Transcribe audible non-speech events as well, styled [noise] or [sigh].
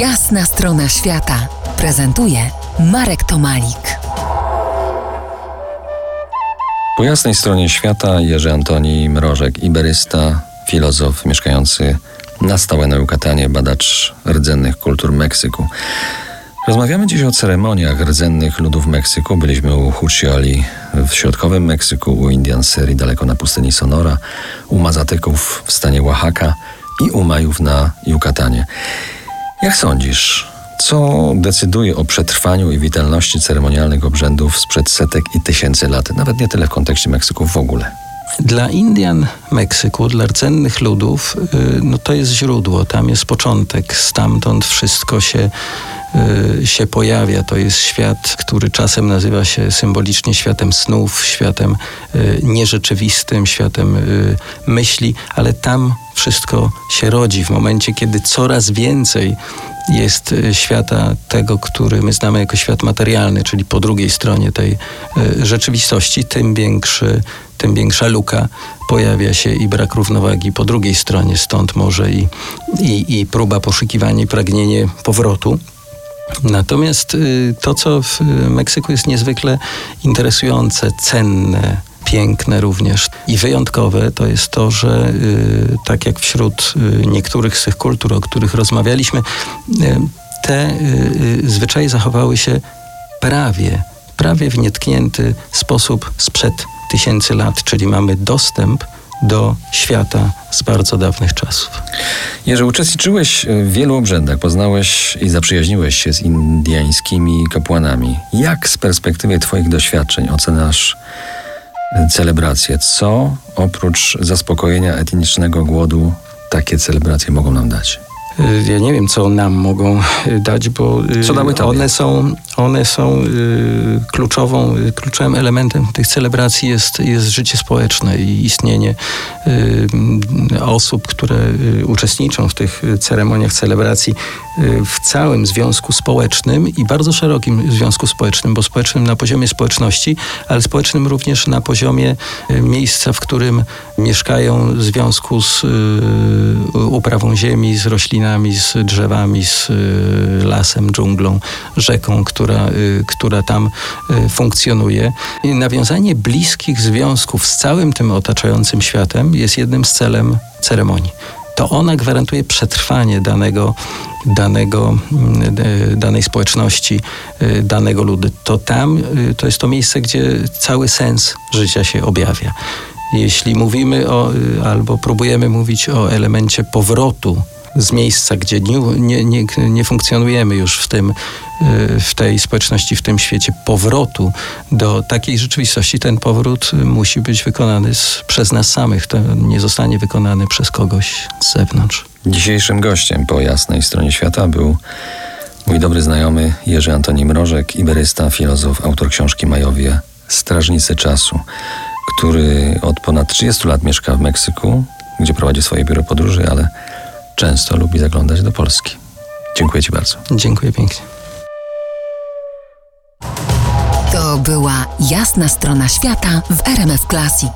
Jasna strona świata prezentuje Marek Tomalik. Po jasnej stronie świata Jerzy Antoni Mrożek, iberysta, filozof mieszkający na stałe na Jukatanie, badacz rdzennych kultur Meksyku. Rozmawiamy dziś o ceremoniach rdzennych ludów Meksyku. Byliśmy u Hucioli w środkowym Meksyku, u Indian Serii daleko na pustyni Sonora, u Mazateków w stanie Oaxaca i u Majów na Jukatanie. Jak sądzisz, co decyduje o przetrwaniu i witalności ceremonialnych obrzędów sprzed setek i tysięcy lat? Nawet nie tyle w kontekście Meksyku w ogóle. Dla Indian Meksyku, dla rdzennych ludów, y, no to jest źródło, tam jest początek, stamtąd wszystko się, y, się pojawia. To jest świat, który czasem nazywa się symbolicznie światem snów, światem y, nierzeczywistym, światem myśli, ale tam wszystko się rodzi w momencie, kiedy coraz więcej jest świata tego, który my znamy jako świat materialny, czyli po drugiej stronie tej rzeczywistości, tym większy tym większa luka pojawia się i brak równowagi po drugiej stronie, stąd może i, i, i próba poszukiwania i pragnienie powrotu. Natomiast y, to, co w Meksyku jest niezwykle interesujące, cenne, piękne również i wyjątkowe, to jest to, że y, tak jak wśród y, niektórych z tych kultur, o których rozmawialiśmy, te zwyczaje zachowały się prawie, prawie w nietknięty sposób sprzed tysięcy lat, czyli mamy dostęp do świata z bardzo dawnych czasów. Jerzy, uczestniczyłeś w wielu obrzędach, poznałeś i zaprzyjaźniłeś się z indyjskimi kapłanami. Jak z perspektywy Twoich doświadczeń oceniasz celebracje? Co oprócz zaspokojenia etnicznego głodu takie celebracje mogą nam dać? Y, ja nie wiem, co nam mogą [laughs] dać, bo y, co dały one są, one są kluczową, kluczowym elementem tych celebracji jest, jest życie społeczne i istnienie osób, które uczestniczą w tych ceremoniach celebracji w całym związku społecznym i bardzo szerokim związku społecznym, bo społecznym na poziomie społeczności, ale społecznym również na poziomie miejsca, w którym mieszkają w związku z uprawą ziemi, z roślinami, z drzewami, z y, lasem, dżunglą, rzeką, która, y, która tam y, funkcjonuje. Nawiązanie bliskich związków z całym tym otaczającym światem jest jednym z celem ceremonii to ona gwarantuje przetrwanie danego, danego, danej społeczności, danego ludu. To tam, to jest to miejsce, gdzie cały sens życia się objawia. Jeśli mówimy o, albo próbujemy mówić o elemencie powrotu z miejsca, gdzie nie, nie, nie, funkcjonujemy już w tym, y, w tej społeczności, w tym świecie powrotu do takiej rzeczywistości, ten powrót musi być wykonany z, przez nas samych. To nie zostanie wykonany przez kogoś z zewnątrz. Dzisiejszym gościem po jasnej stronie świata był mój dobry znajomy Jerzy Antoni Mrożek, iberysta, filozof, autor książki Majowie Strażnicy Czasu, który od ponad 30 lat mieszka w Meksyku, gdzie prowadzi swoje biuro podróży, ale często lubi zaglądać do Polski. Dziękuję Ci bardzo. Dziękuję pięknie. To była jasna strona świata w RMF Classic.